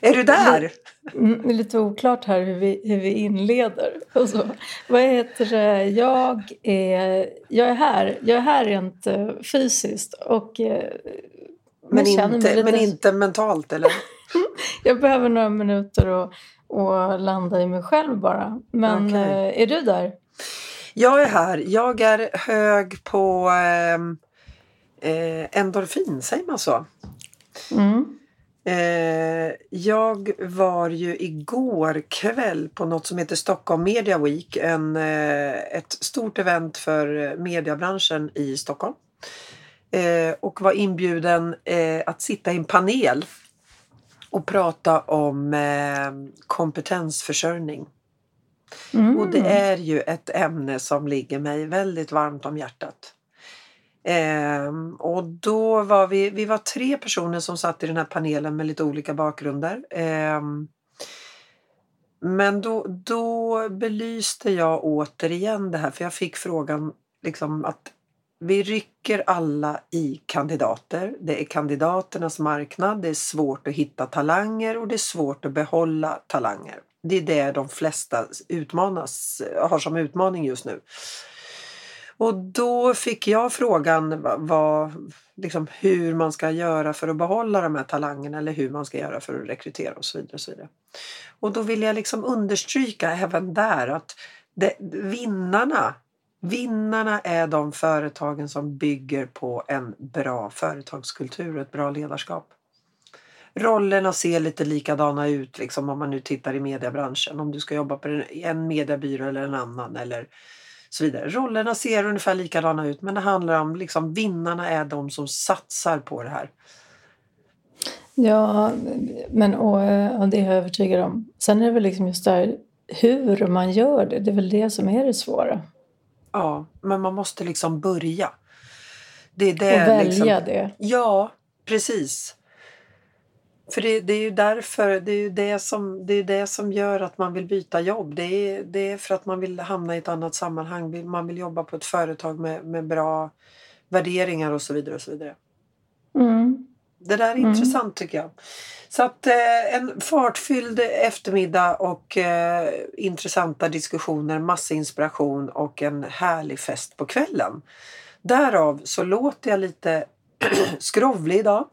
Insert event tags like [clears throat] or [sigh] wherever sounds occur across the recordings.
Är du där? Det är lite oklart här hur vi, hur vi inleder. Och så. Vad heter det? Jag är, jag är här. Jag är här rent uh, fysiskt. Och, uh, men, inte, lite... men inte mentalt, eller? [laughs] jag behöver några minuter att och landa i mig själv bara. Men okay. uh, är du där? Jag är här. Jag är hög på ehm, eh, endorfin, säger man så? Mm. Eh, jag var ju igår kväll på något som heter Stockholm Media Week. En, eh, ett stort event för mediebranschen i Stockholm. Eh, och var inbjuden eh, att sitta i en panel och prata om eh, kompetensförsörjning. Mm. Och det är ju ett ämne som ligger mig väldigt varmt om hjärtat. Ehm, och då var vi, vi var tre personer som satt i den här panelen med lite olika bakgrunder. Ehm, men då, då belyste jag återigen det här för jag fick frågan liksom att vi rycker alla i kandidater. Det är kandidaternas marknad, det är svårt att hitta talanger och det är svårt att behålla talanger. Det är det de flesta utmanas, har som utmaning just nu. Och då fick jag frågan vad, liksom, hur man ska göra för att behålla de här talangerna eller hur man ska göra för att rekrytera och så vidare. Och, så vidare. och då vill jag liksom understryka även där att det, vinnarna Vinnarna är de företagen som bygger på en bra företagskultur och ett bra ledarskap. Rollerna ser lite likadana ut liksom om man nu tittar i mediebranschen. Om du ska jobba på en mediebyrå eller en annan eller så vidare. Rollerna ser ungefär likadana ut men det handlar om liksom vinnarna är de som satsar på det här. Ja, men och, och det är jag övertygad om. Sen är det väl liksom just där hur man gör det, det är väl det som är det svåra. Ja, men man måste liksom börja. Det är det, och välja liksom, det. Ja, precis. För det, det, är ju därför, det är ju det som, det är det som gör att man vill byta jobb. Det är, det är för att man vill hamna i ett annat sammanhang. Man vill jobba på ett företag med, med bra värderingar och så vidare. och så vidare. Mm. Det där är mm. intressant tycker jag. Så att eh, en fartfylld eftermiddag och eh, intressanta diskussioner, massa inspiration och en härlig fest på kvällen. Därav så låter jag lite [clears throat] skrovlig idag.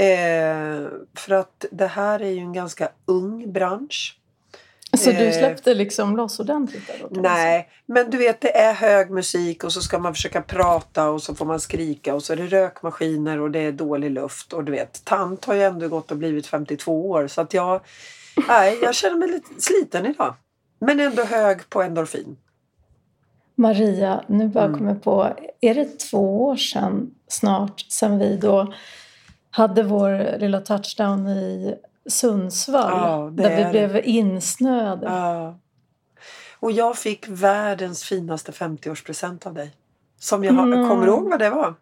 Eh, för att det här är ju en ganska ung bransch. Så du eh, släppte liksom loss ordentligt? Då, nej, men du vet det är hög musik och så ska man försöka prata och så får man skrika och så är det rökmaskiner och det är dålig luft och du vet tant har ju ändå gått och blivit 52 år så att jag, nej, jag känner mig lite sliten idag. Men ändå hög på endorfin. Maria, nu bara mm. kommer på, är det två år sedan snart sedan vi då hade vår lilla touchdown i Sundsvall ja, där vi blev insnöade. Ja. Och jag fick världens finaste 50-årspresent av dig. Som jag mm. kommer ihåg vad det var?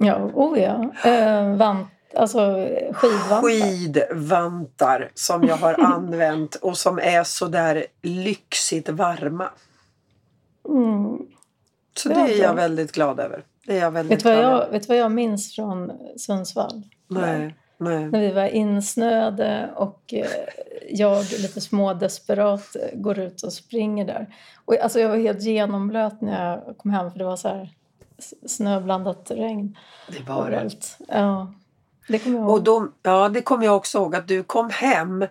Ja, oh ja. Eh, vant, alltså skidvantar. Skidvantar som jag har [laughs] använt och som är så där lyxigt varma. Mm. Så det, det är jag väldigt glad över. Det är jag väldigt vet, vad jag, vet vad jag minns från Sundsvall? Nej. Nej. När vi var insnöade och eh, jag lite smådesperat eh, går ut och springer där. Och alltså jag var helt genomblöt när jag kom hem för det var så här snöblandat regn. Det var det. Ja, det kommer jag ihåg. Och då, ja, det kommer jag också ihåg att du kom hem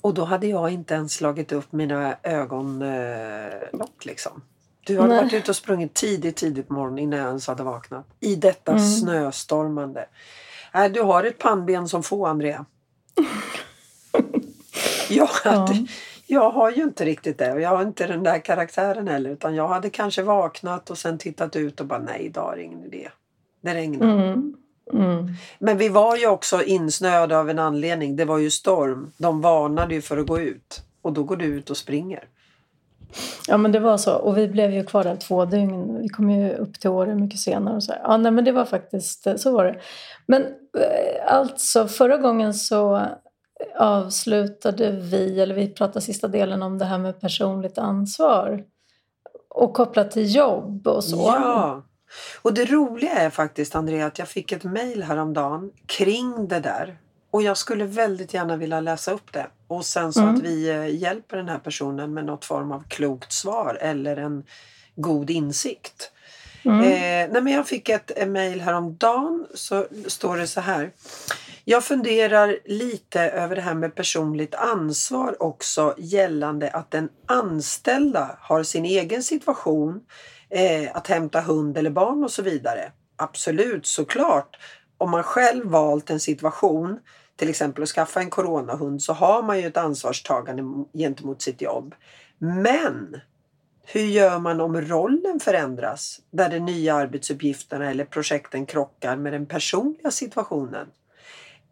och då hade jag inte ens slagit upp mina ögonlock liksom. Du hade Nej. varit ute och sprungit tidigt, tidigt på morgonen innan jag ens hade vaknat. I detta mm. snöstormande. Nej, du har ett pannben som få, Andrea. [laughs] jag, hade, ja. jag har ju inte riktigt det och jag har inte den där karaktären heller. Utan jag hade kanske vaknat och sen tittat ut och bara nej, idag är det ingen idé. Det regnar. Mm. Mm. Men vi var ju också insnöade av en anledning. Det var ju storm. De varnade ju för att gå ut. Och då går du ut och springer. Ja men det var så. Och vi blev ju kvar där två dygn. Vi kom ju upp till Åre mycket senare. Och så. Ja, nej, men det var faktiskt, eh, så var det. Men eh, alltså förra gången så avslutade vi, eller vi pratade sista delen om det här med personligt ansvar. Och kopplat till jobb och så. Ja. Och det roliga är faktiskt Andrea att jag fick ett mejl häromdagen kring det där. Och jag skulle väldigt gärna vilja läsa upp det. Och sen så mm. att vi eh, hjälper den här personen med något form av klokt svar eller en god insikt. Mm. Eh, nej men jag fick ett mejl häromdagen så står det så här. Jag funderar lite över det här med personligt ansvar också gällande att den anställda har sin egen situation, eh, att hämta hund eller barn och så vidare. Absolut, såklart. Om man själv valt en situation, till exempel att skaffa en coronahund, så har man ju ett ansvarstagande gentemot sitt jobb. Men hur gör man om rollen förändras där de nya arbetsuppgifterna eller projekten krockar med den personliga situationen?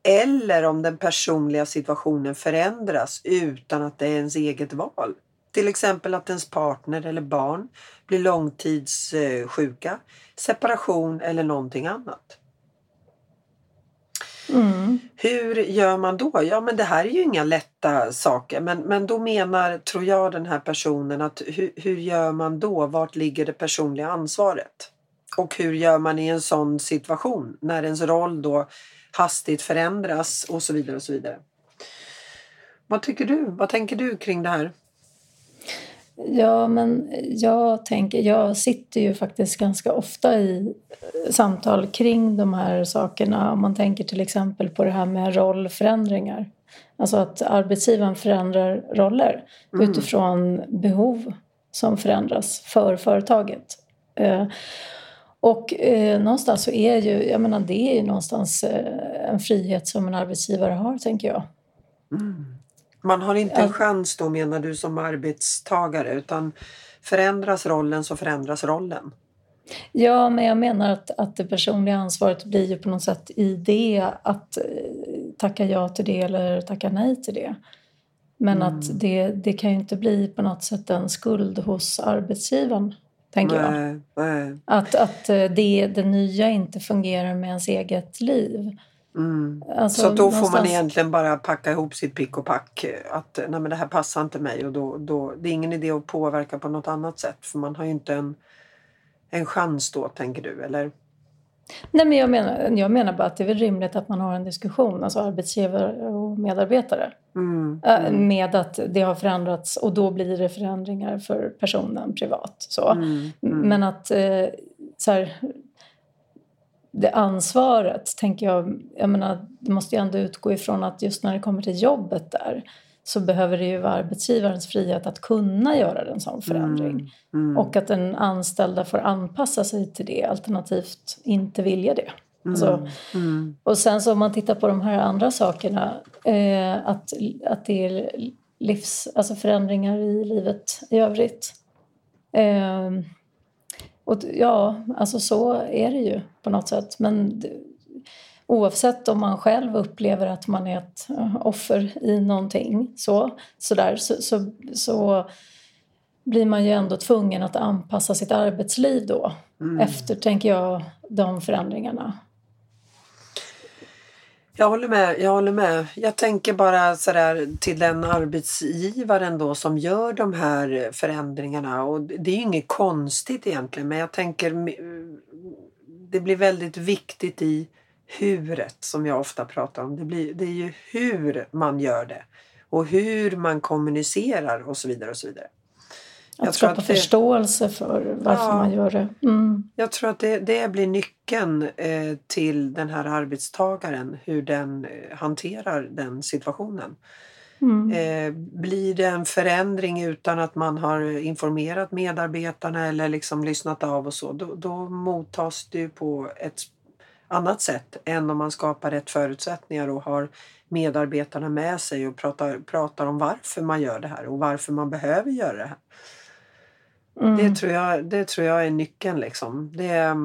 Eller om den personliga situationen förändras utan att det är ens eget val. Till exempel att ens partner eller barn blir långtidssjuka, separation eller någonting annat. Mm. Hur gör man då? Ja men det här är ju inga lätta saker men, men då menar, tror jag, den här personen att hur, hur gör man då? Vart ligger det personliga ansvaret? Och hur gör man i en sån situation när ens roll då hastigt förändras och så vidare och så vidare. Vad tycker du? Vad tänker du kring det här? Ja, men jag tänker, jag sitter ju faktiskt ganska ofta i samtal kring de här sakerna. Om man tänker till exempel på det här med rollförändringar. Alltså att arbetsgivaren förändrar roller mm. utifrån behov som förändras för företaget. Eh, och eh, någonstans så är ju, jag menar det är ju någonstans eh, en frihet som en arbetsgivare har tänker jag. Mm. Man har inte en chans då menar du som arbetstagare utan förändras rollen så förändras rollen. Ja, men jag menar att, att det personliga ansvaret blir ju på något sätt i det att eh, tacka ja till det eller tacka nej till det. Men mm. att det, det kan ju inte bli på något sätt en skuld hos arbetsgivaren tänker nej, jag. Nej. Att, att eh, det, det nya inte fungerar med ens eget liv. Mm. Alltså, så då någonstans... får man egentligen bara packa ihop sitt pick och pack. Att nej men det här passar inte mig och då, då, det är ingen idé att påverka på något annat sätt för man har ju inte en, en chans då tänker du eller? Nej, men jag, menar, jag menar bara att det är väl rimligt att man har en diskussion, alltså arbetsgivare och medarbetare. Mm, äh, mm. Med att det har förändrats och då blir det förändringar för personen privat. Så. Mm, mm. men att eh, så här, det ansvaret, tänker jag, jag menar, det måste ju ändå utgå ifrån att just när det kommer till jobbet där så behöver det ju vara arbetsgivarens frihet att kunna göra en sån förändring. Mm, mm. Och att den anställda får anpassa sig till det alternativt inte vilja det. Mm, alltså, mm. och sen så om man tittar på de här andra sakerna, eh, att, att det är livs, alltså förändringar i livet i övrigt. Eh, och ja, alltså så är det ju på något sätt. Men oavsett om man själv upplever att man är ett eh, offer i någonting så, så, där, så, så, så blir man ju ändå tvungen att anpassa sitt arbetsliv då mm. efter, tänker jag, de förändringarna. Jag håller med. Jag håller med. Jag tänker bara sådär till den arbetsgivaren då som gör de här förändringarna och det är ju inget konstigt egentligen men jag tänker det blir väldigt viktigt i huret som jag ofta pratar om. Det, blir, det är ju hur man gör det och hur man kommunicerar och så vidare. och så vidare. Att skapa att det, förståelse för varför ja, man gör det. Mm. Jag tror att det, det blir nyckeln eh, till den här arbetstagaren, hur den eh, hanterar den situationen. Mm. Eh, blir det en förändring utan att man har informerat medarbetarna eller liksom lyssnat av och så, då, då mottas det på ett annat sätt än om man skapar rätt förutsättningar och har medarbetarna med sig och pratar, pratar om varför man gör det här och varför man behöver göra det här. Mm. Det, tror jag, det tror jag är nyckeln. Liksom. Det,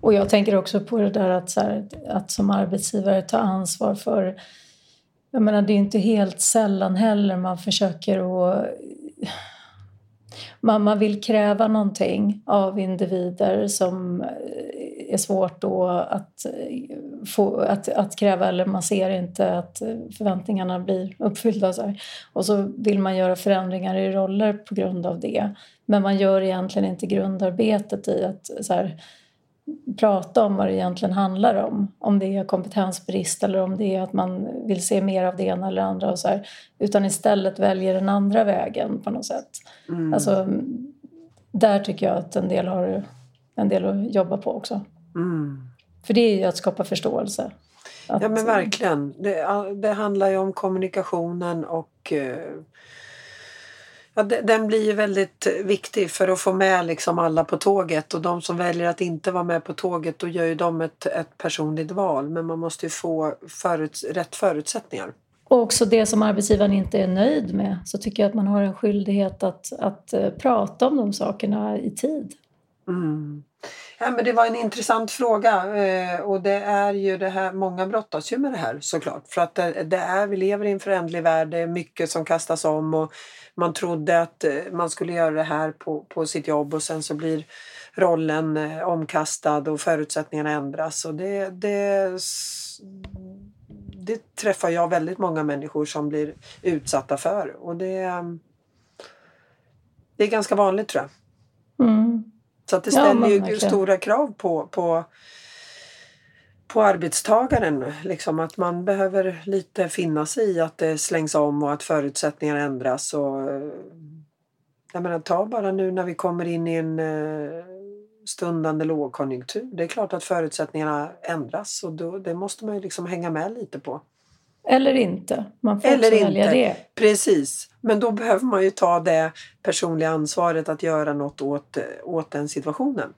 och jag tänker också på det där att, här, att som arbetsgivare ta ansvar för... Jag menar, det är inte helt sällan heller man försöker att man, man vill kräva någonting av individer som är svårt då att få, att, att kräva eller man ser inte att förväntningarna blir uppfyllda. Så. Och så vill man göra förändringar i roller på grund av det. Men man gör egentligen inte grundarbetet i att så här, prata om vad det egentligen handlar om. Om det är kompetensbrist eller om det är att man vill se mer av det ena eller andra. Och så här, utan istället väljer den andra vägen på något sätt. Mm. Alltså, där tycker jag att en del har en del att jobba på också. Mm. För det är ju att skapa förståelse. Att, ja men verkligen. Det, det handlar ju om kommunikationen och uh, ja, den blir ju väldigt viktig för att få med liksom alla på tåget och de som väljer att inte vara med på tåget då gör ju de ett, ett personligt val men man måste ju få förut, rätt förutsättningar. Och också det som arbetsgivaren inte är nöjd med så tycker jag att man har en skyldighet att, att uh, prata om de sakerna i tid. Mm. Ja, men det var en intressant fråga eh, och det är ju det här, många brottas ju med det här såklart. För att det, det, är, vi lever i en föränderlig värld, det är mycket som kastas om och man trodde att eh, man skulle göra det här på, på sitt jobb och sen så blir rollen eh, omkastad och förutsättningarna ändras. Och det, det, det träffar jag väldigt många människor som blir utsatta för och det, eh, det är ganska vanligt tror jag. Mm. Så att det ställer ja, ju stora krav på, på, på arbetstagaren. Liksom att man behöver lite finna sig i att det slängs om och att förutsättningar ändras. Och, jag menar, ta bara nu när vi kommer in i en eh, stundande lågkonjunktur. Det är klart att förutsättningarna ändras och då, det måste man ju liksom hänga med lite på. Eller inte. Man får Eller välja det. Precis. Men då behöver man ju ta det personliga ansvaret att göra något åt, åt den situationen.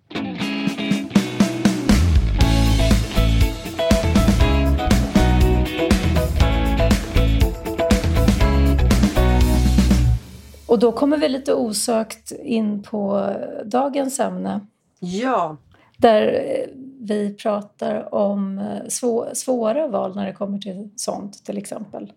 Och då kommer vi lite osökt in på dagens ämne. Ja. Där vi pratar om eh, svå svåra val när det kommer till sånt till exempel.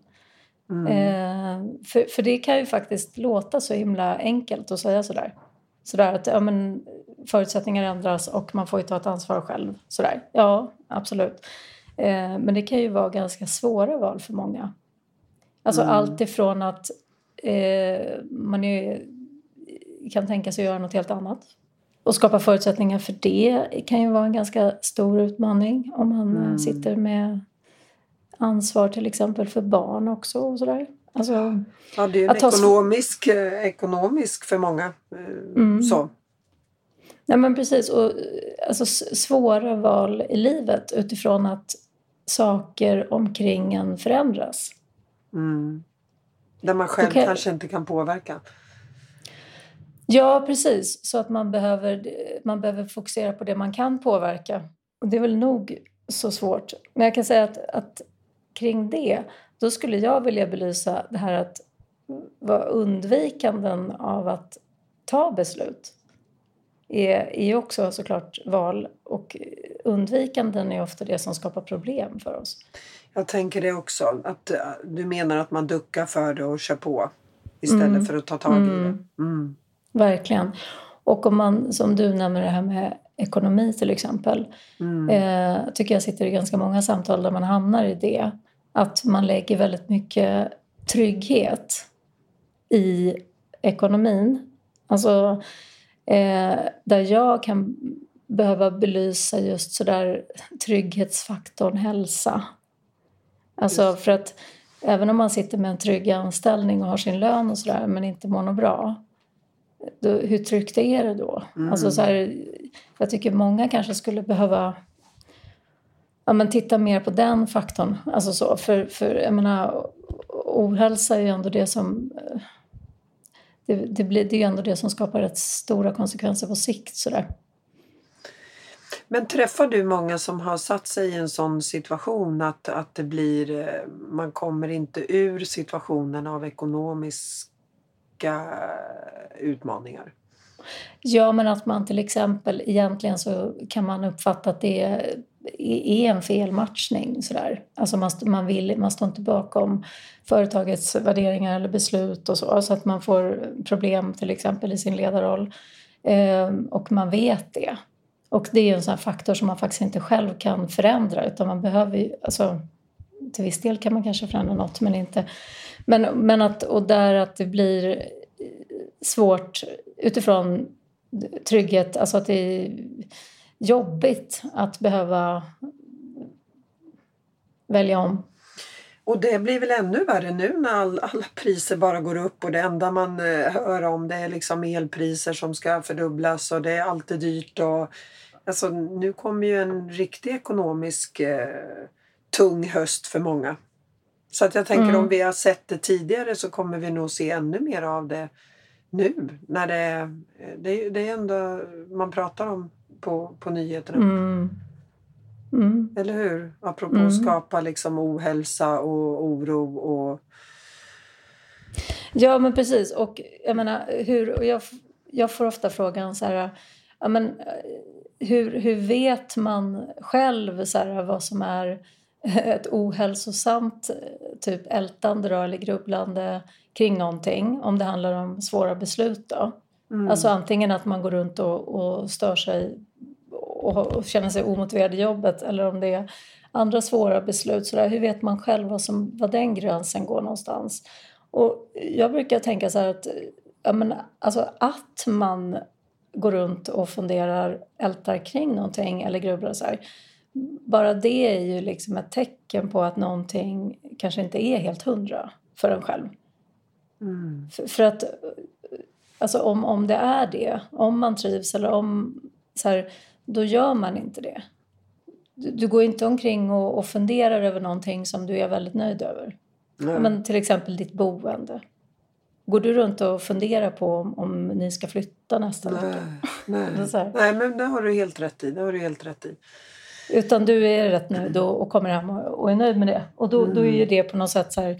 Mm. Eh, för, för det kan ju faktiskt låta så himla enkelt att säga sådär. Sådär att ja, men, förutsättningar ändras och man får ju ta ett ansvar själv. Sådär. Ja, absolut. Eh, men det kan ju vara ganska svåra val för många. Alltså mm. allt ifrån att eh, man är, kan tänka sig att göra något helt annat och skapa förutsättningar för det kan ju vara en ganska stor utmaning om man eh, mm. sitter med ansvar till exempel för barn också och sådär. Alltså, ja, det är en ekonomisk, eh, ekonomisk för många. Eh, mm. Så. Ja, men precis. Och, alltså, svåra val i livet utifrån att saker omkring en förändras. Mm. Där man själv okay. kanske inte kan påverka. Ja, precis. Så att man behöver, man behöver fokusera på det man kan påverka. Och det är väl nog så svårt. Men jag kan säga att, att kring det, då skulle jag vilja belysa det här att vara undvikanden av att ta beslut är, är också såklart val och undvikanden är ofta det som skapar problem för oss. Jag tänker det också. Att äh, du menar att man duckar för det och kör på istället mm. för att ta tag i det. Mm. Verkligen. Och om man, som du nämner det här med ekonomi till exempel. Mm. Eh, tycker jag sitter i ganska många samtal där man hamnar i det. Att man lägger väldigt mycket trygghet i ekonomin. Alltså eh, där jag kan behöva belysa just sådär trygghetsfaktorn hälsa. Alltså för att även om man sitter med en trygg anställning och har sin lön och sådär men inte mår något bra då, hur tryggt är det då? Mm. Alltså så här, jag tycker många kanske skulle behöva ja, men titta mer på den faktorn. Alltså så, för, för jag menar, ohälsa är ju ändå det som det, det, blir, det är ju ändå det som skapar rätt stora konsekvenser på sikt. Sådär. Men träffar du många som har satt sig i en sån situation att, att det blir, man kommer inte ur situationen av ekonomisk olika eh, utmaningar. Ja, men att man till exempel egentligen så kan man uppfatta att det är en felmatchning. Sådär. Alltså man, man, vill, man står inte bakom företagets värderingar eller beslut och så. Så att man får problem till exempel i sin ledarroll. Eh, och man vet det. Och det är en sån faktor som man faktiskt inte själv kan förändra utan man behöver ju, alltså, till viss del kan man kanske förändra något men inte... Men, men att, och där att det blir svårt utifrån trygghet, alltså att det är jobbigt att behöva välja om. Och det blir väl ännu värre nu när all, alla priser bara går upp och det enda man eh, hör om det är liksom elpriser som ska fördubblas och det är alltid dyrt. Och, alltså, nu kommer ju en riktig ekonomisk eh, tung höst för många. Så att jag tänker mm. om vi har sett det tidigare så kommer vi nog se ännu mer av det nu. När det, det, det är ändå man pratar om på, på nyheterna. Mm. Mm. Eller hur? Apropå mm. att skapa liksom ohälsa och oro. Och... Ja, men precis. Och jag menar, hur, jag, jag får ofta frågan så här, ja, men, hur, hur vet man själv så här, vad som är [laughs] ett ohälsosamt typ ältande då, eller grubblande kring någonting om det handlar om svåra beslut. Då. Mm. Alltså antingen att man går runt och, och stör sig och, och känner sig omotiverad i jobbet eller om det är andra svåra beslut. Så där, hur vet man själv vad, som, vad den gränsen går någonstans? Och jag brukar tänka så att, men, alltså, att man går runt och funderar, ältar kring någonting eller grubblar så här. Bara det är ju liksom ett tecken på att någonting kanske inte är helt hundra för en själv. Mm. För, för, att alltså om, om det är det, om man trivs eller om så här, då gör man inte det. Du, du går inte omkring och, och funderar över någonting som du är väldigt nöjd över. Men till exempel ditt boende. Går du runt och funderar på om, om ni ska flytta nästa nej, vecka? Nej. nej, men det har du helt rätt i. Det har du helt rätt i. Utan du är rätt nöjd och, kommer hem och, är nöjd med det. Och då, mm. då är ju det på något sätt så här,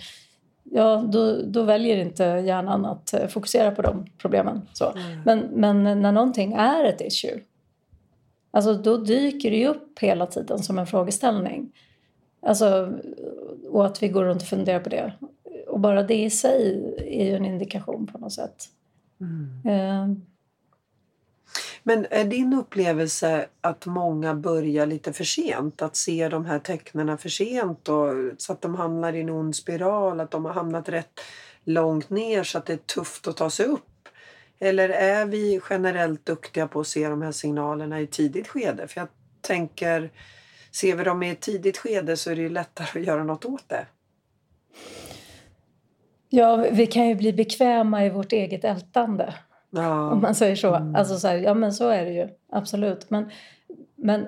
ja, då, då väljer inte hjärnan att eh, fokusera på de problemen. Så. Mm. Men, men när någonting är ett issue Alltså då dyker det ju upp hela tiden som en frågeställning. Alltså, och att vi går runt och funderar på det. Och bara det i sig är ju en indikation på något sätt. Mm. Eh. Men är din upplevelse att många börjar lite för sent? Att se de här tecknen för sent och, så att de hamnar i en ond spiral? Att de har hamnat rätt långt ner så att det är tufft att ta sig upp? Eller är vi generellt duktiga på att se de här signalerna i tidigt skede? För jag tänker, ser vi dem i ett tidigt skede så är det ju lättare att göra något åt det. Ja, vi kan ju bli bekväma i vårt eget ältande. Ja. Om man säger så. Mm. Alltså så här, ja men så är det ju. Absolut. Men, men,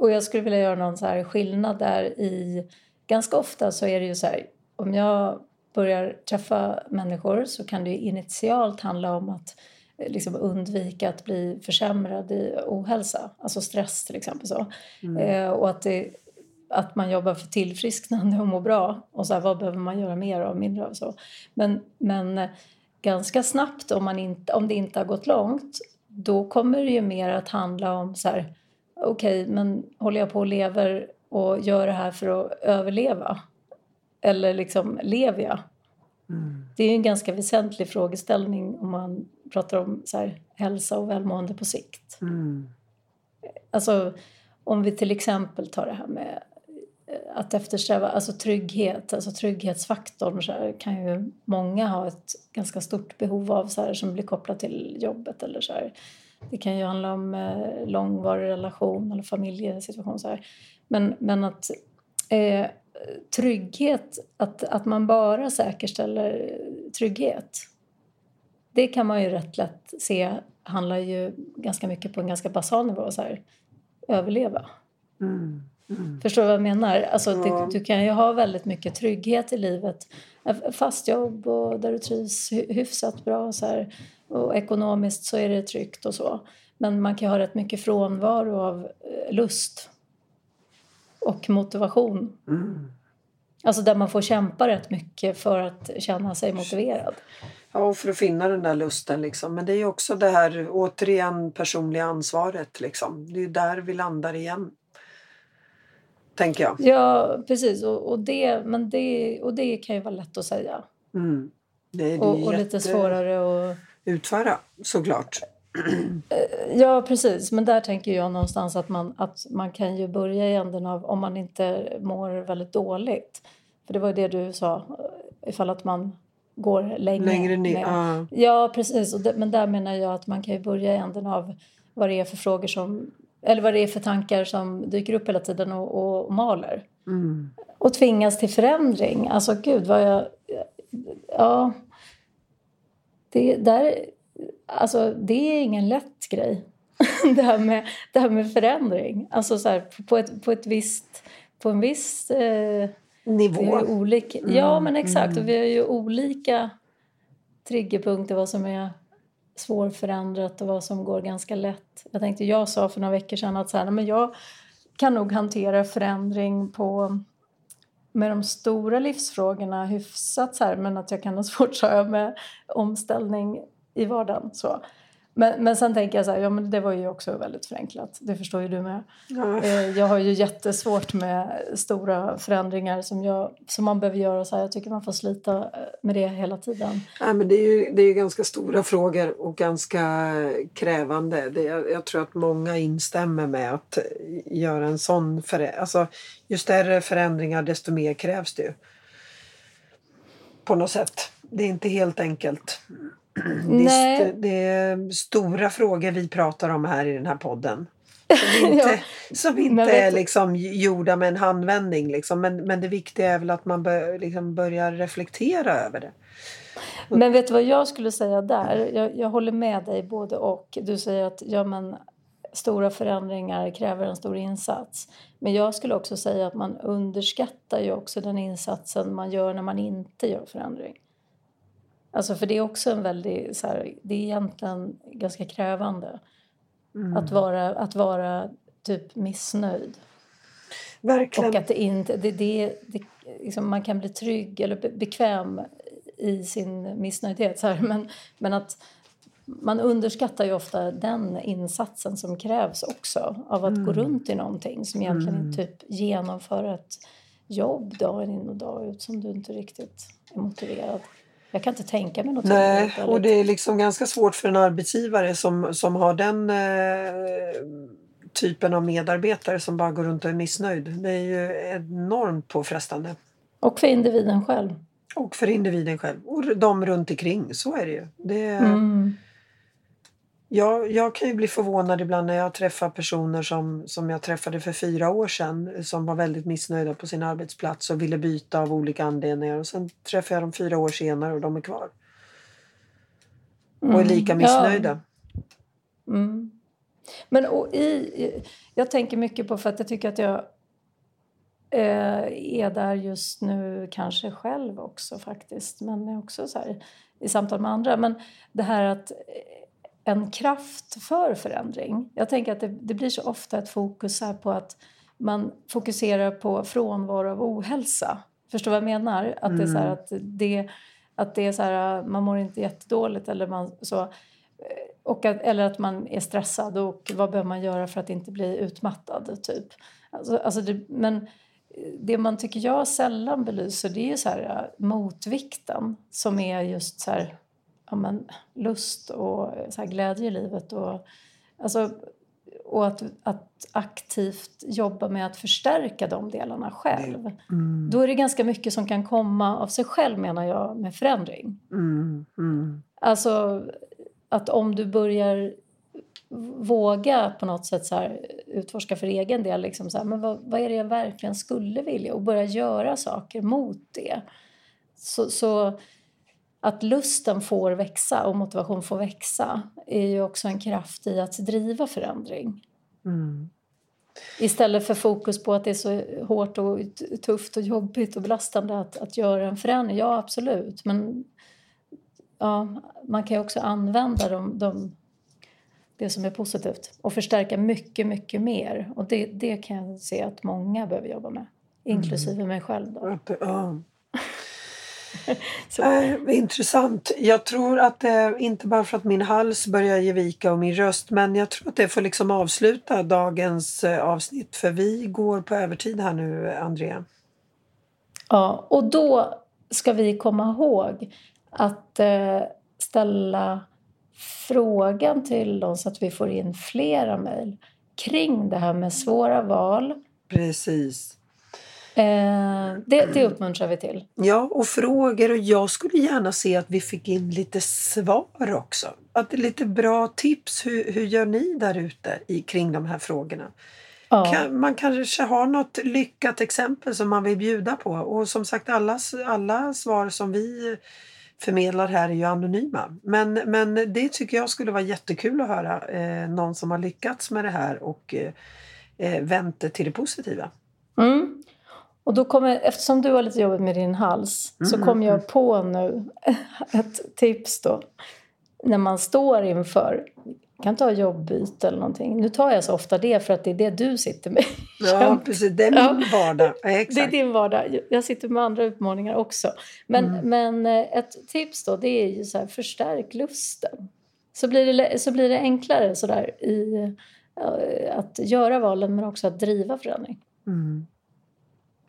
och jag skulle vilja göra någon så här skillnad där i... Ganska ofta så är det ju så här, om jag börjar träffa människor så kan det initialt handla om att eh, liksom undvika att bli försämrad i ohälsa, alltså stress till exempel. Så. Mm. Eh, och att, det, att man jobbar för tillfrisknande och må bra. Och så här, vad behöver man göra mer av, mindre av? Så. Men, men eh, ganska snabbt, om, man inte, om det inte har gått långt, då kommer det ju mer att handla om så här, okej, okay, men håller jag på och lever och gör det här för att överleva? Eller liksom, lever jag? Mm. Det är en ganska väsentlig frågeställning om man pratar om så här, hälsa och välmående på sikt. Mm. Alltså, om vi till exempel tar det här med att eftersträva alltså trygghet, alltså trygghetsfaktorn så här, kan ju många ha ett ganska stort behov av så här, som blir kopplat till jobbet eller så här. Det kan ju handla om eh, långvarig relation eller familjesituation så här. Men, men att eh, trygghet, att, att man bara säkerställer trygghet. Det kan man ju rätt lätt se handlar ju ganska mycket på en ganska basal nivå. Så här, överleva. Mm. Mm. Förstår du vad jag menar? Alltså, ja. du, du, kan ju ha väldigt mycket trygghet i livet. Fast jobb och där du trivs hyfsat bra. Så här, och ekonomiskt så är det tryggt och så. Men man kan ha rätt mycket frånvaro av eh, lust och motivation. Mm. Alltså där man får kämpa rätt mycket för att känna sig motiverad. Ja, och för att finna den där lusten. Liksom. Men det är också det här återigen personliga ansvaret. Liksom. Det är där vi landar igen. Tänker jag. Ja, precis. Och, och, det, men det, och det kan ju vara lätt att säga. Mm. Det är, det och, och lite svårare att... Utföra, såklart. Eh, ja, precis. Men där tänker jag någonstans att man, att man kan ju börja i änden av om man inte mår väldigt dåligt. För det var det du sa, ifall att man går länge. Längre ner, ja. ja, precis. Det, men där menar jag att man kan ju börja i änden av vad det är för frågor som eller vad det är för tankar som dyker upp hela tiden och, och maler. Mm. Och tvingas till förändring. Alltså gud vad jag... Ja. Det, där, alltså, det är ingen lätt grej. [laughs] det, här med, det här med förändring. Alltså så här, på, ett, på ett visst... På en viss... Eh, Nivå. Olika, mm. Ja, men exakt. Mm. Och vi har ju olika triggerpunkter vad som är svårförändrat och vad som går ganska lätt. Jag tänkte, jag sa för några veckor sedan att så här, men jag kan nog hantera förändring på med de stora livsfrågorna hyfsat så här, men att jag kan ha [laughs] svårt så med omställning i vardagen. Så. Men, men sen tänker jag så här, ja men det var ju också väldigt förenklat. Det förstår ju du med. Ja. Eh, jag har ju jättesvårt med stora förändringar som, jag, som man behöver göra. Så här. Jag tycker man får slita eh, med det hela tiden. Ja, men det, är ju, det är ju ganska stora frågor och ganska krävande. Det, jag, jag tror att många instämmer med att göra en sån förändring. Alltså, ju större förändringar desto mer krävs det ju. På något sätt. Det är inte helt enkelt. Det är, det är, stora frågor vi pratar om här i den här podden. Som [laughs] inte, ja. som inte är liksom gjorda med en handvändning. Liksom. Men, men det viktiga är väl att man bör, liksom börjar reflektera över det. Men vet du vad jag skulle säga där? Jag, jag håller med dig både och. Du säger att ja, men, stora förändringar kräver en stor insats. Men jag skulle också säga att man underskattar ju också den insatsen man gör när man inte gör förändring. Alltså för det är också en väldigt, så här, det är egentligen ganska krävande. Mm. Att, vara, att vara typ missnöjd. Verkligen. Och att det inte, det, det, det, liksom man kan bli trygg eller bekväm i sin missnöjdhet. Så här, men, men att man underskattar ju ofta den insatsen som krävs också av att mm. gå runt i någonting som egentligen mm. typ genomföra ett jobb dag in och dag ut som du inte riktigt är motiverad. Jag kan inte tänka mig något Nej, och det är liksom ganska svårt för en arbetsgivare som, som har den eh, typen av medarbetare som bara går runt och är missnöjd. Det är ju enormt påfrestande. Och för individen själv. Och för individen själv. Och de runt omkring, så är det ju. Det, mm. Jag, jag kan ju bli förvånad ibland när jag träffar personer som, som jag träffade för fyra år sedan som var väldigt missnöjda på sin arbetsplats och ville byta av olika anledningar. Och sen träffar jag dem fyra år senare och de är kvar. Mm, och är mm. lika missnöjda. Ja. Mm. Men och i, jag tänker mycket på, för att jag tycker att jag eh, är där just nu kanske själv också faktiskt, men också så här, i samtal med andra. Men det här att en kraft för förändring. Jag tänker att det, det blir så ofta ett fokus här på att man fokuserar på frånvaro av ohälsa. Förstår du vad jag menar? Att det är så mm. att det, att det är så här, man mår inte jättedåligt eller man så. Och att, eller att man är stressad och vad behöver man göra för att inte bli utmattad typ. Alltså, alltså det, men det man tycker jag sällan belyser det är så här motvikten som är just så här ja, men, lust och så glädje i livet. Och, alltså, och att, att aktivt jobba med att förstärka de delarna själv. Mm. Då är det ganska mycket som kan komma av sig själv menar jag med förändring. Mm. Mm. Alltså att om du börjar våga på något sätt så här, utforska för egen del. Liksom så här, men vad, vad, är det jag verkligen skulle vilja? Och börja göra saker mot det. Så, så att lusten får växa och motivation får växa är ju också en kraft i att driva förändring. Mm. Istället för fokus på att det är så hårt och tufft och jobbigt och belastande att, att göra en förändring. Ja, absolut. Men ja, man kan ju också använda de, de, det som är positivt och förstärka mycket, mycket mer. Och det, det kan jag se att många behöver jobba med, inklusive mm. mig själv. Då. Ja. [laughs] äh, intressant. Jag tror att det, inte bara för att min hals börjar ge vika och min röst, men jag tror att det får liksom avsluta dagens eh, avsnitt för vi går på övertid här nu, Andrea. Ja, och då ska vi komma ihåg att eh, ställa frågan till dem så att vi får in flera mejl kring det här med svåra val. Precis. Eh, det, det uppmuntrar vi till. Ja, och frågor. Och jag skulle gärna se att vi fick in lite svar också. Att lite bra tips. Hur, hur gör ni där ute kring de här frågorna? Ja. Kan, man kanske har något lyckat exempel som man vill bjuda på. Och som sagt, alla, alla svar som vi förmedlar här är ju anonyma. Men, men det tycker jag skulle vara jättekul att höra. Eh, någon som har lyckats med det här och eh, eh vänt det till det positiva. Mm. Och då kommer, eftersom du har lite jobbigt med din hals mm. så kom jag på nu [laughs] ett tips då. När man står inför, kan ta jobbbyte eller någonting. Nu tar jag så ofta det för att det är det du sitter med. [laughs] Ja, precis. Det är min vardag. Ja, det är din vardag. Jag sitter med andra utmaningar också. Men, mm. men eh, ett tips då, det är ju så här, förstärk lusten. Så blir det, så blir det enklare så där, i uh, att göra valen men också att driva förändring. Mm.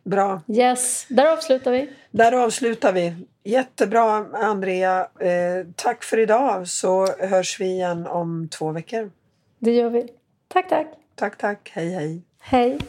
Bra. Yes, där avslutar vi. Där avslutar vi. Jättebra, Andrea. Eh, tack för idag så hörs vi igen om två veckor. Det gör vi. Tack, tack. Tack, tack. Hej, hej. Hej.